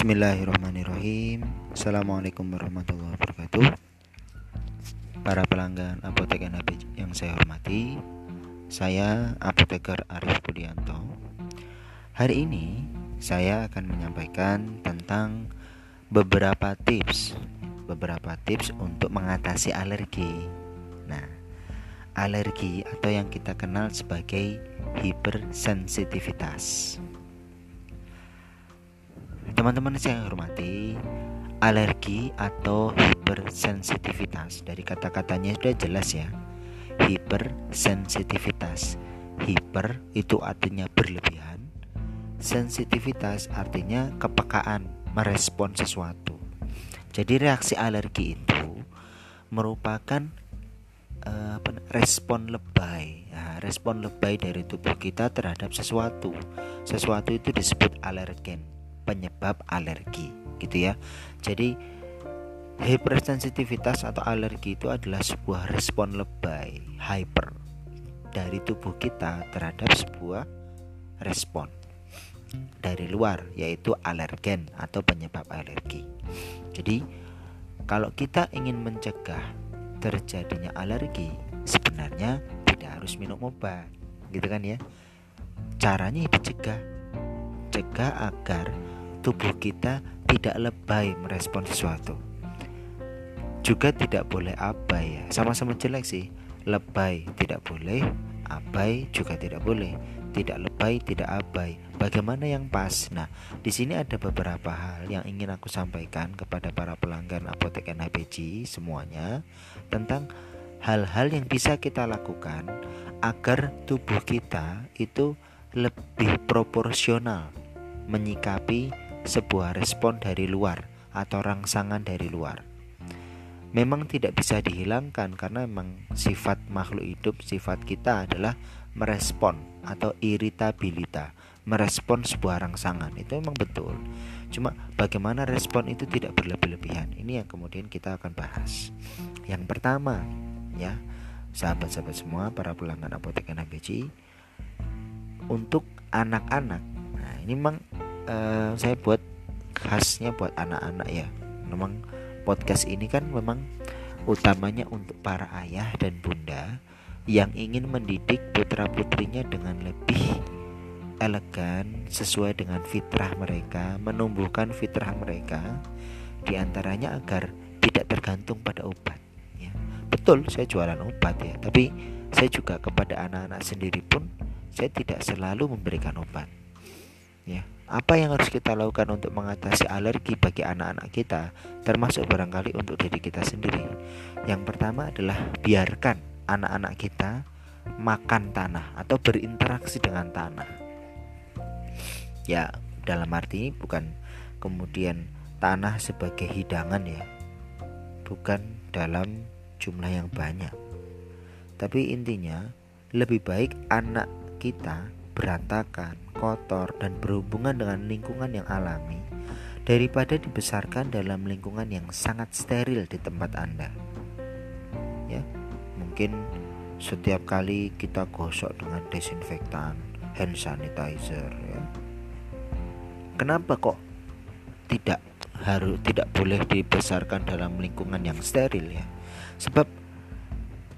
Bismillahirrahmanirrahim. Assalamualaikum warahmatullahi wabarakatuh. Para pelanggan apotek NAB yang saya hormati Saya apoteker Arif Budianto. Hari ini saya akan menyampaikan tentang beberapa tips Beberapa tips untuk mengatasi alergi. Nah, alergi atau yang kita kenal sebagai hipersensitivitas Teman-teman saya hormati, alergi atau hipersensitivitas dari kata-katanya sudah jelas ya. Hipersensitivitas. Hiper itu artinya berlebihan. Sensitivitas artinya kepekaan merespon sesuatu. Jadi reaksi alergi itu merupakan uh, respon lebay. Nah, respon lebay dari tubuh kita terhadap sesuatu. Sesuatu itu disebut alergen penyebab alergi gitu ya jadi hipersensitivitas atau alergi itu adalah sebuah respon lebay hyper dari tubuh kita terhadap sebuah respon dari luar yaitu alergen atau penyebab alergi. Jadi kalau kita ingin mencegah terjadinya alergi sebenarnya tidak harus minum obat gitu kan ya. Caranya dicegah. Cegah agar tubuh kita tidak lebay merespon sesuatu. Juga tidak boleh abai ya. Sama-sama jelek sih. Lebay tidak boleh, abai juga tidak boleh. Tidak lebay, tidak abai. Bagaimana yang pas? Nah, di sini ada beberapa hal yang ingin aku sampaikan kepada para pelanggan apotek NHBG semuanya tentang hal-hal yang bisa kita lakukan agar tubuh kita itu lebih proporsional menyikapi sebuah respon dari luar atau rangsangan dari luar. Memang tidak bisa dihilangkan karena memang sifat makhluk hidup, sifat kita adalah merespon atau iritabilita, merespon sebuah rangsangan. Itu memang betul. Cuma bagaimana respon itu tidak berlebih-lebihan. Ini yang kemudian kita akan bahas. Yang pertama, ya, sahabat-sahabat semua, para pelanggan apotek NHBC, untuk anak-anak. Nah, ini memang uh, saya buat khasnya buat anak-anak ya memang podcast ini kan memang utamanya untuk para ayah dan bunda yang ingin mendidik putra putrinya dengan lebih elegan sesuai dengan fitrah mereka menumbuhkan fitrah mereka di antaranya agar tidak tergantung pada obat ya. betul saya jualan obat ya tapi saya juga kepada anak-anak sendiri pun saya tidak selalu memberikan obat ya apa yang harus kita lakukan untuk mengatasi alergi bagi anak-anak kita, termasuk barangkali untuk diri kita sendiri? Yang pertama adalah biarkan anak-anak kita makan tanah atau berinteraksi dengan tanah. Ya, dalam arti bukan kemudian tanah sebagai hidangan ya. Bukan dalam jumlah yang banyak. Tapi intinya lebih baik anak kita berantakan, kotor, dan berhubungan dengan lingkungan yang alami daripada dibesarkan dalam lingkungan yang sangat steril di tempat Anda. Ya, mungkin setiap kali kita gosok dengan desinfektan, hand sanitizer ya. Kenapa kok tidak harus tidak boleh dibesarkan dalam lingkungan yang steril ya? Sebab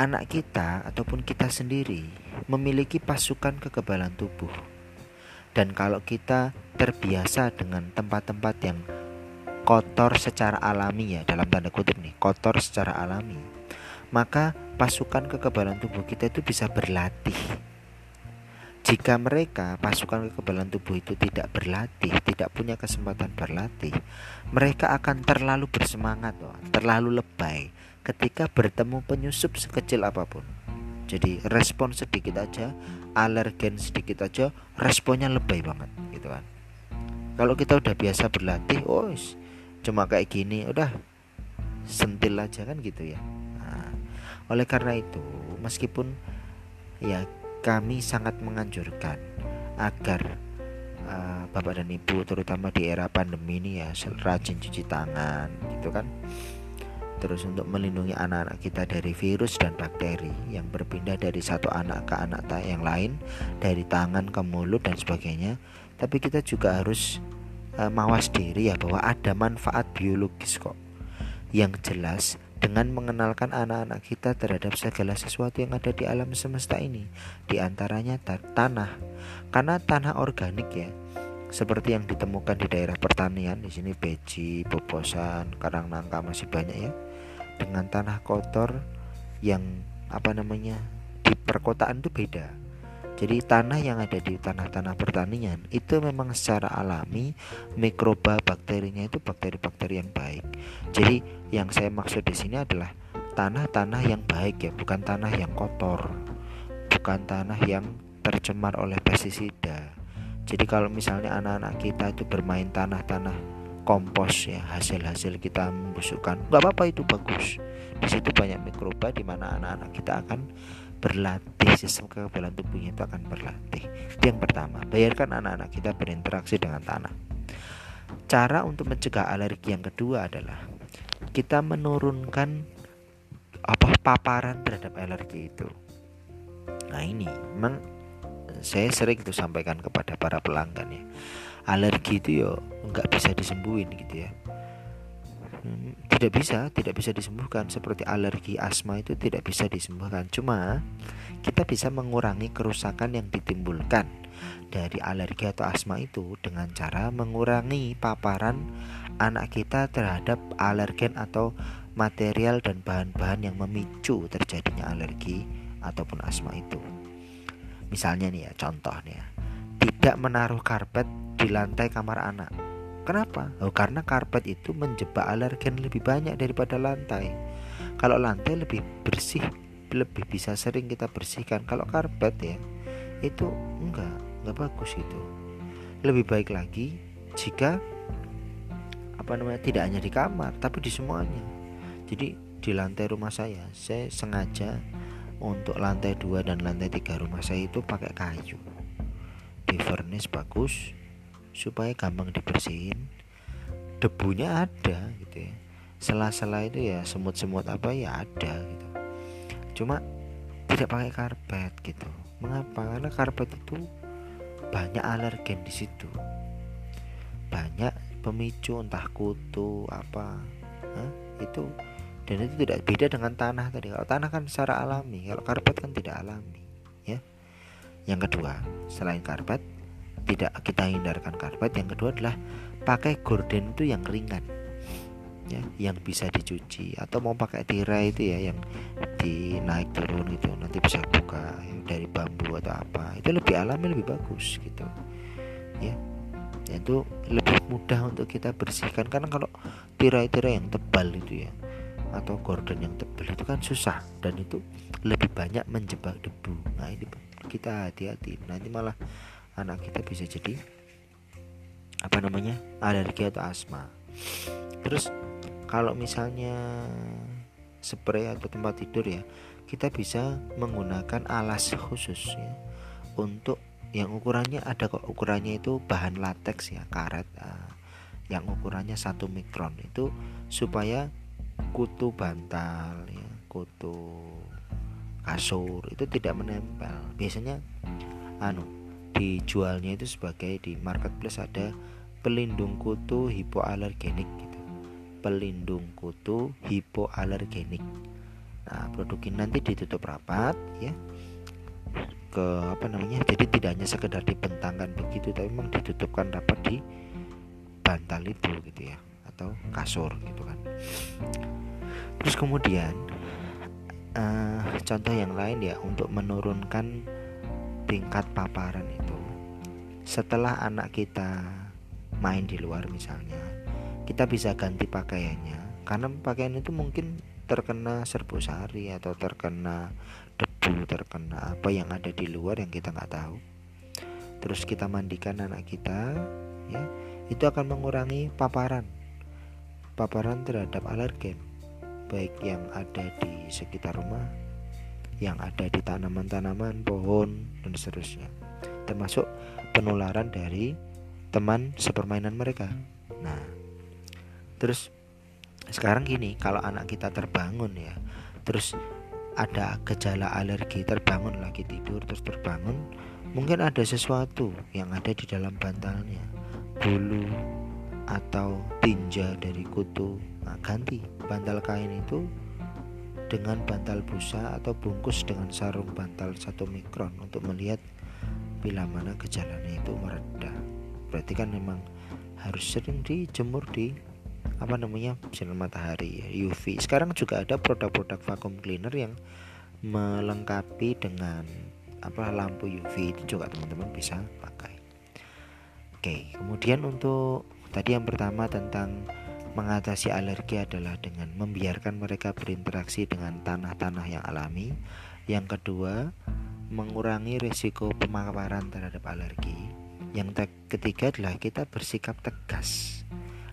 anak kita ataupun kita sendiri memiliki pasukan kekebalan tubuh. Dan kalau kita terbiasa dengan tempat-tempat yang kotor secara alami ya dalam tanda kutip nih, kotor secara alami, maka pasukan kekebalan tubuh kita itu bisa berlatih. Jika mereka pasukan kekebalan tubuh itu tidak berlatih, tidak punya kesempatan berlatih, mereka akan terlalu bersemangat, terlalu lebay, ketika bertemu penyusup sekecil apa pun. Jadi respon sedikit aja, alergen sedikit aja, responnya lebay banget gitu kan. Kalau kita udah biasa berlatih, oh cuma kayak gini, udah sentil aja kan gitu ya. Nah, oleh karena itu, meskipun ya kami sangat menganjurkan agar uh, bapak dan ibu terutama di era pandemi ini ya rajin cuci tangan gitu kan terus untuk melindungi anak-anak kita dari virus dan bakteri yang berpindah dari satu anak ke anak yang lain dari tangan ke mulut dan sebagainya tapi kita juga harus e, mawas diri ya bahwa ada manfaat biologis kok yang jelas dengan mengenalkan anak-anak kita terhadap segala sesuatu yang ada di alam semesta ini, di antaranya tanah. Karena tanah organik ya, seperti yang ditemukan di daerah pertanian, di sini beci, bobosan, karang nangka masih banyak ya. Dengan tanah kotor yang apa namanya di perkotaan itu beda jadi tanah yang ada di tanah-tanah pertanian itu memang secara alami mikroba bakterinya itu bakteri-bakteri yang baik. Jadi yang saya maksud di sini adalah tanah-tanah yang baik ya, bukan tanah yang kotor. Bukan tanah yang tercemar oleh pestisida. Jadi kalau misalnya anak-anak kita itu bermain tanah-tanah kompos ya hasil-hasil kita membusukkan. Nggak apa-apa itu bagus. Di situ banyak mikroba di mana anak-anak kita akan berlatih sistem kekebalan tubuhnya itu akan berlatih. Itu yang pertama. Bayarkan anak-anak kita berinteraksi dengan tanah. Cara untuk mencegah alergi yang kedua adalah kita menurunkan apa paparan terhadap alergi itu. Nah ini memang saya sering itu sampaikan kepada para pelanggan ya alergi itu ya nggak bisa disembuhin gitu ya. Tidak bisa tidak bisa disembuhkan. Seperti alergi asma itu tidak bisa disembuhkan. Cuma kita bisa mengurangi kerusakan yang ditimbulkan dari alergi atau asma itu dengan cara mengurangi paparan anak kita terhadap alergen atau material dan bahan-bahan yang memicu terjadinya alergi ataupun asma itu misalnya nih ya contoh nih ya tidak menaruh karpet di lantai kamar anak Kenapa? Oh, karena karpet itu menjebak alergen lebih banyak daripada lantai. Kalau lantai lebih bersih, lebih bisa sering kita bersihkan. Kalau karpet ya, itu enggak, enggak bagus itu. Lebih baik lagi jika apa namanya tidak hanya di kamar, tapi di semuanya. Jadi di lantai rumah saya, saya sengaja untuk lantai 2 dan lantai 3 rumah saya itu pakai kayu. Di furnace bagus, supaya gampang dibersihin. Debunya ada gitu ya. Sela-sela itu ya semut-semut apa ya ada gitu. Cuma tidak pakai karpet gitu. Mengapa? Karena karpet itu banyak alergen di situ. Banyak pemicu entah kutu apa Hah? itu dan itu tidak beda dengan tanah tadi. Kalau tanah kan secara alami kalau karpet kan tidak alami ya. Yang kedua selain karpet tidak kita hindarkan karpet. Yang kedua adalah pakai gorden itu yang ringan ya yang bisa dicuci. Atau mau pakai tirai itu ya yang dinaik turun itu nanti bisa buka ya, dari bambu atau apa. Itu lebih alami lebih bagus gitu ya. Ya itu lebih mudah untuk kita bersihkan. Karena kalau tirai-tirai yang tebal itu ya atau gorden yang tebal itu kan susah. Dan itu lebih banyak menjebak debu. Nah ini kita hati-hati. Nanti malah anak kita bisa jadi apa namanya alergi atau asma. Terus kalau misalnya spray atau tempat tidur ya kita bisa menggunakan alas khusus ya untuk yang ukurannya ada kok ukurannya itu bahan latex ya karet uh, yang ukurannya satu mikron. Itu supaya kutu bantal ya kutu kasur itu tidak menempel. Biasanya anu dijualnya itu sebagai di marketplace ada pelindung kutu hipoalergenik gitu. Pelindung kutu hipoalergenik. Nah produk ini nanti ditutup rapat ya ke apa namanya jadi tidak hanya sekedar dibentangkan begitu tapi memang ditutupkan rapat di bantal itu gitu ya atau kasur gitu kan. Terus kemudian uh, contoh yang lain ya untuk menurunkan tingkat paparan itu. Setelah anak kita main di luar misalnya kita bisa ganti pakaiannya. Karena pakaian itu mungkin terkena serbu sari atau terkena debu terkena apa yang ada di luar yang kita nggak tahu. Terus kita mandikan anak kita ya itu akan mengurangi paparan paparan terhadap alergen baik yang ada di sekitar rumah yang ada di tanaman-tanaman, pohon, dan seterusnya. Termasuk penularan dari teman sepermainan mereka. Nah, terus sekarang gini, kalau anak kita terbangun ya, terus ada gejala alergi, terbangun lagi tidur terus terbangun, mungkin ada sesuatu yang ada di dalam bantalnya, bulu atau tinja dari kutu. Nah, ganti bantal kain itu dengan bantal busa atau bungkus dengan sarung bantal satu mikron untuk melihat bila mana gejalanya itu mereda. Berarti kan memang harus sering dijemur di apa namanya sinar matahari ya, UV sekarang juga ada produk-produk vacuum cleaner yang melengkapi dengan apa lampu UV itu juga teman-teman bisa pakai. Oke kemudian untuk tadi yang pertama tentang mengatasi alergi adalah dengan membiarkan mereka berinteraksi dengan tanah-tanah yang alami. Yang kedua, mengurangi risiko pemaparan terhadap alergi. Yang ketiga adalah kita bersikap tegas.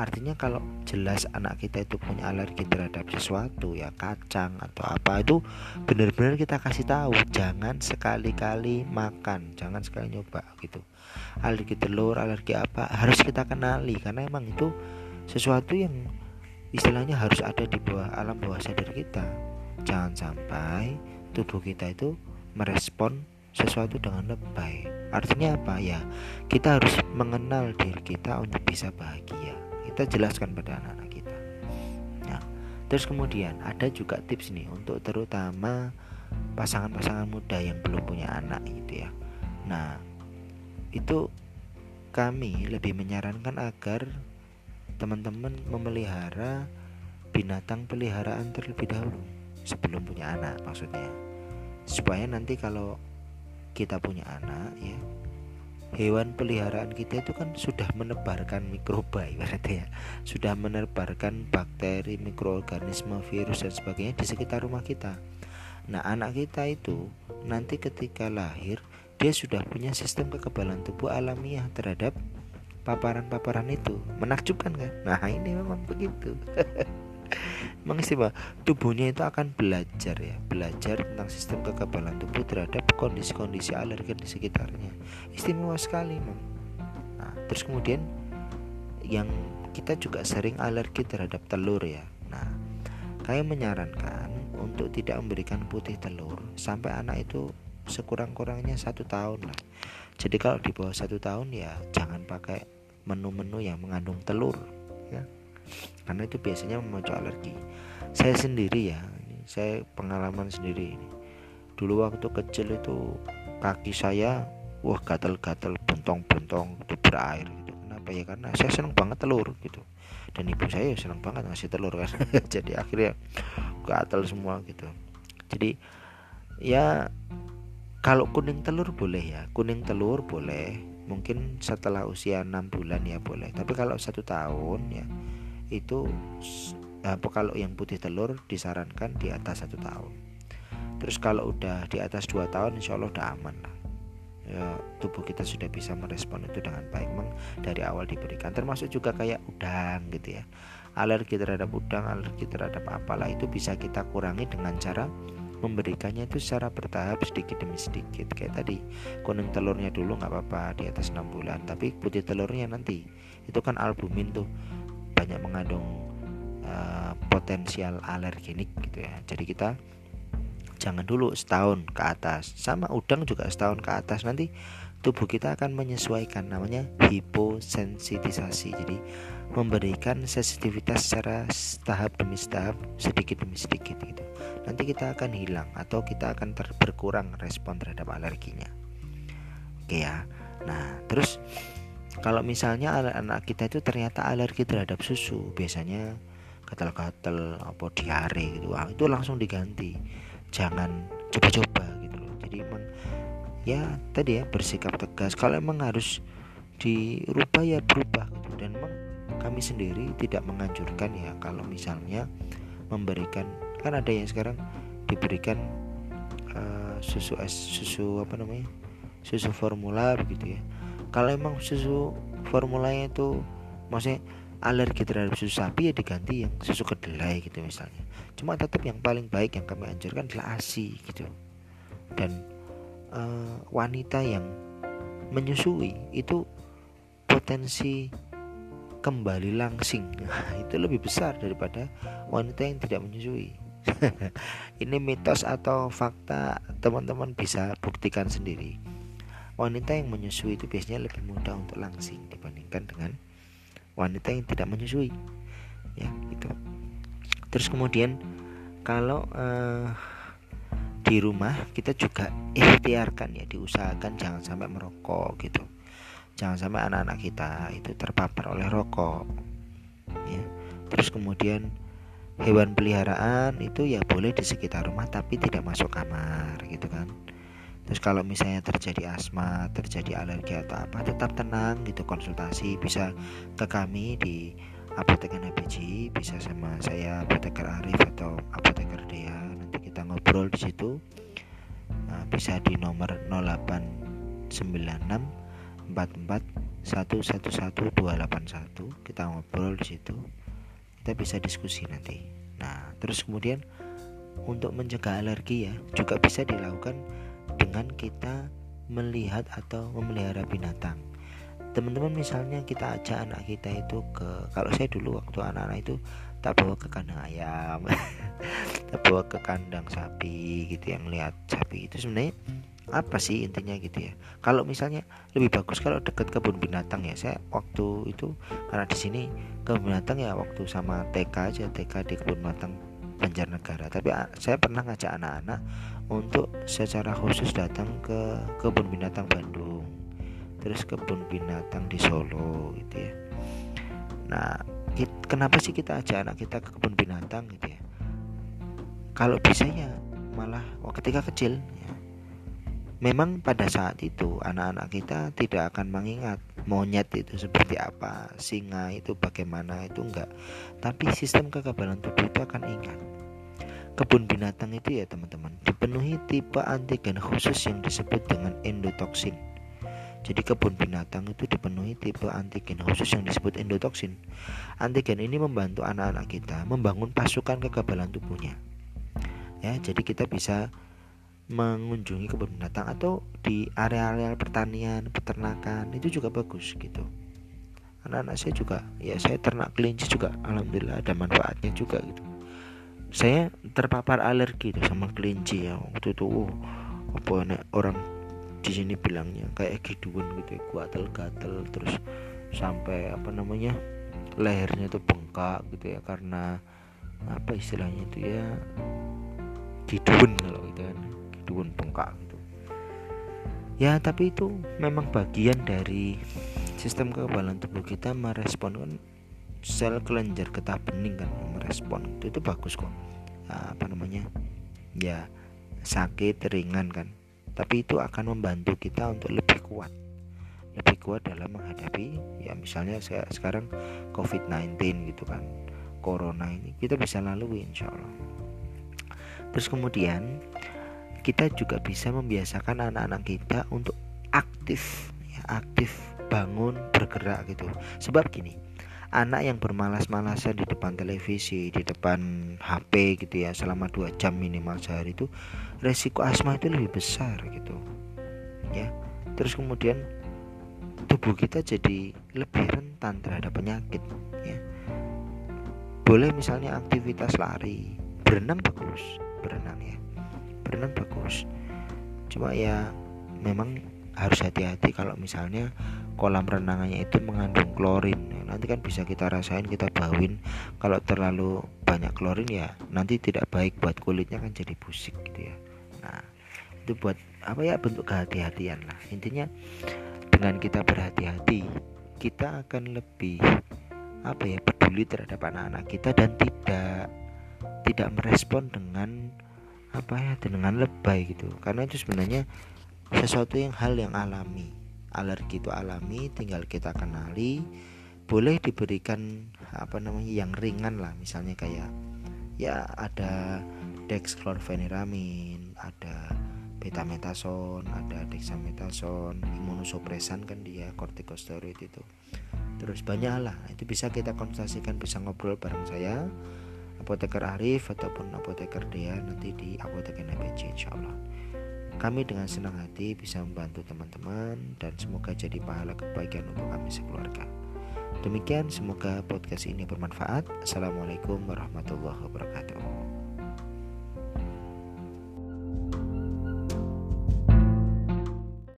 Artinya kalau jelas anak kita itu punya alergi terhadap sesuatu ya kacang atau apa itu benar-benar kita kasih tahu jangan sekali-kali makan, jangan sekali nyoba gitu. Alergi telur, alergi apa harus kita kenali karena emang itu sesuatu yang istilahnya harus ada di bawah alam bawah sadar kita. Jangan sampai tubuh kita itu merespon sesuatu dengan lebay. Artinya apa? Ya kita harus mengenal diri kita untuk bisa bahagia kita jelaskan pada anak-anak kita. Nah terus kemudian ada juga tips nih untuk terutama pasangan-pasangan muda yang belum punya anak gitu ya. Nah itu kami lebih menyarankan agar teman-teman memelihara binatang peliharaan terlebih dahulu sebelum punya anak maksudnya. Supaya nanti kalau kita punya anak ya hewan peliharaan kita itu kan sudah menebarkan mikroba ibaratnya ya. Sudah menebarkan bakteri mikroorganisme virus dan sebagainya di sekitar rumah kita. Nah anak kita itu nanti ketika lahir dia sudah punya sistem kekebalan tubuh alamiah terhadap paparan-paparan itu. Menakjubkan kan? Nah ini memang begitu memang tubuhnya itu akan belajar ya belajar tentang sistem kekebalan tubuh terhadap kondisi-kondisi alergen di sekitarnya. Istimewa sekali memang nah terus kemudian yang kita juga sering alergi terhadap telur ya. Nah kami menyarankan untuk tidak memberikan putih telur sampai anak itu sekurang-kurangnya satu tahun lah. Jadi kalau di bawah satu tahun ya jangan pakai menu-menu yang mengandung telur ya karena itu biasanya memicu alergi. Saya sendiri ya ini saya pengalaman sendiri ini. Dulu waktu kecil itu kaki saya wah gatal-gatal bentong-bentong itu berair gitu. Kenapa ya? Karena saya senang banget telur gitu. Dan ibu saya senang banget ngasih telur kan. Jadi akhirnya gatal semua gitu. Jadi ya kalau kuning telur boleh ya. Kuning telur boleh. Mungkin setelah usia enam bulan ya boleh. Tapi kalau satu tahun ya itu apa kalau yang putih telur disarankan di atas satu tahun. Terus kalau udah di atas dua tahun insya Allah udah aman. Lah ya, tubuh kita sudah bisa merespon itu dengan baik. Memang dari awal diberikan. Termasuk juga kayak udang gitu ya. Alergi terhadap udang alergi terhadap apalah itu bisa kita kurangi dengan cara memberikannya itu secara bertahap sedikit demi sedikit. Kayak tadi kuning telurnya dulu nggak apa-apa di atas 6 bulan tapi putih telurnya nanti. Itu kan albumin tuh banyak mengandung uh, potensial alergenik gitu ya. Jadi kita jangan dulu setahun ke atas sama udang juga setahun ke atas. Nanti tubuh kita akan menyesuaikan namanya hiposensitisasi jadi memberikan sensitivitas secara tahap demi tahap sedikit demi sedikit gitu. Nanti kita akan hilang atau kita akan berkurang respon terhadap alerginya. Oke ya. Nah terus kalau misalnya anak kita itu ternyata alergi terhadap susu biasanya gatal-gatal apa diare gitu. Ah, itu langsung diganti. Jangan coba-coba gitu loh. Jadi emang ya tadi ya bersikap tegas. Kalau emang harus dirubah ya berubah gitu. Dan emang kami sendiri tidak menganjurkan ya kalau misalnya memberikan kan ada yang sekarang diberikan uh, susu es susu apa namanya susu formula begitu ya kalau emang susu formulanya itu maksudnya alergi terhadap susu sapi ya diganti yang susu kedelai gitu misalnya. Cuma tetap yang paling baik yang kami anjurkan adalah asi gitu. Dan uh, wanita yang menyusui itu potensi kembali langsing. Itu lebih besar daripada wanita yang tidak menyusui. Ini mitos atau fakta teman-teman bisa buktikan sendiri wanita yang menyusui itu biasanya lebih mudah untuk langsing dibandingkan dengan wanita yang tidak menyusui. Ya gitu. Terus kemudian kalau uh, di rumah kita juga ikhtiarkan ya diusahakan jangan sampai merokok gitu. Jangan sampai anak-anak kita itu terpapar oleh rokok ya. Terus kemudian hewan peliharaan itu ya boleh di sekitar rumah tapi tidak masuk kamar gitu kan terus kalau misalnya terjadi asma terjadi alergi atau apa tetap tenang gitu konsultasi. Bisa ke kami di apotek NBG bisa sama saya apoteker Arif atau apoteker Dea. Nanti kita ngobrol di situ. Nah, bisa di nomor 0896 44 111281 kita ngobrol di situ. Kita bisa diskusi nanti. Nah terus kemudian untuk mencegah alergi ya juga bisa dilakukan dengan kita melihat atau memelihara binatang. Teman-teman misalnya kita ajak anak kita itu ke kalau saya dulu waktu anak-anak itu tak bawa ke kandang ayam tak bawa ke kandang sapi gitu yang lihat sapi itu sebenarnya apa sih intinya gitu ya? Kalau misalnya lebih bagus kalau dekat kebun binatang ya saya waktu itu karena di sini kebun binatang ya waktu sama TK aja TK di kebun binatang Banjarnegara. Tapi saya pernah ngajak anak-anak untuk secara khusus datang ke kebun binatang Bandung terus kebun binatang di Solo gitu ya nah kenapa sih kita ajak anak kita ke kebun binatang gitu ya kalau bisa ya malah ketika kecil ya, Memang pada saat itu anak-anak kita tidak akan mengingat monyet itu seperti apa, singa itu bagaimana itu enggak. Tapi sistem kekebalan tubuh itu akan ingat. Kebun binatang itu ya teman-teman dipenuhi tipe antigen khusus yang disebut dengan endotoksin. Jadi kebun binatang itu dipenuhi tipe antigen khusus yang disebut endotoksin. Antigen ini membantu anak-anak kita membangun pasukan kekebalan tubuhnya. Ya, jadi kita bisa mengunjungi kebun binatang atau di area-area pertanian, peternakan itu juga bagus gitu. Anak-anak saya juga, ya saya ternak kelinci juga, alhamdulillah ada manfaatnya juga gitu. Saya terpapar alergi tuh sama kelinci ya. Waktu itu, oh, apa nek orang di sini bilangnya kayak giduan gitu ya, gatel-gatel terus sampai apa namanya lehernya itu bengkak gitu ya karena apa istilahnya itu ya giduan kalau gitu kan duun bengkak gitu. Ya tapi itu memang bagian dari sistem kekebalan tubuh kita merespon kan sel kelenjar getah bening kan merespon. Itu, itu bagus kok. Apa namanya? Ya sakit ringan kan. Tapi itu akan membantu kita untuk lebih kuat. Lebih kuat dalam menghadapi ya misalnya saya sekarang COVID-19 gitu kan. Corona ini kita bisa lalui insya Allah. Terus kemudian kita juga bisa membiasakan anak-anak kita untuk aktif ya, aktif bangun bergerak gitu. Sebab gini anak yang bermalas-malasan di depan televisi di depan HP gitu ya selama dua jam minimal sehari itu resiko asma itu lebih besar gitu. Ya terus kemudian tubuh kita jadi lebih rentan terhadap penyakit ya. Boleh misalnya aktivitas lari berenang bagus berenang ya berenang bagus. Cuma ya memang harus hati-hati kalau misalnya kolam renangannya itu mengandung klorin. Nah, nanti kan bisa kita rasain kita bawin kalau terlalu banyak klorin ya nanti tidak baik buat kulitnya kan jadi busik gitu ya. Nah itu buat apa ya bentuk kehati-hatian lah. Intinya dengan kita berhati-hati kita akan lebih apa ya peduli terhadap anak-anak kita dan tidak tidak merespon dengan apa ya dengan lebay gitu. Karena itu sebenarnya sesuatu yang hal yang alami alergi itu alami tinggal kita kenali boleh diberikan apa namanya yang ringan lah. Misalnya kayak ya ada dexclorpheniramine ada betametason ada dexamethasone imunosupresan kan dia kortikosteroid itu. Terus banyak lah itu bisa kita konsultasikan bisa ngobrol bareng saya apoteker Arif ataupun apoteker Dea nanti di apoteker NBC insya Allah kami dengan senang hati bisa membantu teman-teman dan semoga jadi pahala kebaikan untuk kami sekeluarga. Demikian semoga podcast ini bermanfaat. Assalamualaikum warahmatullahi wabarakatuh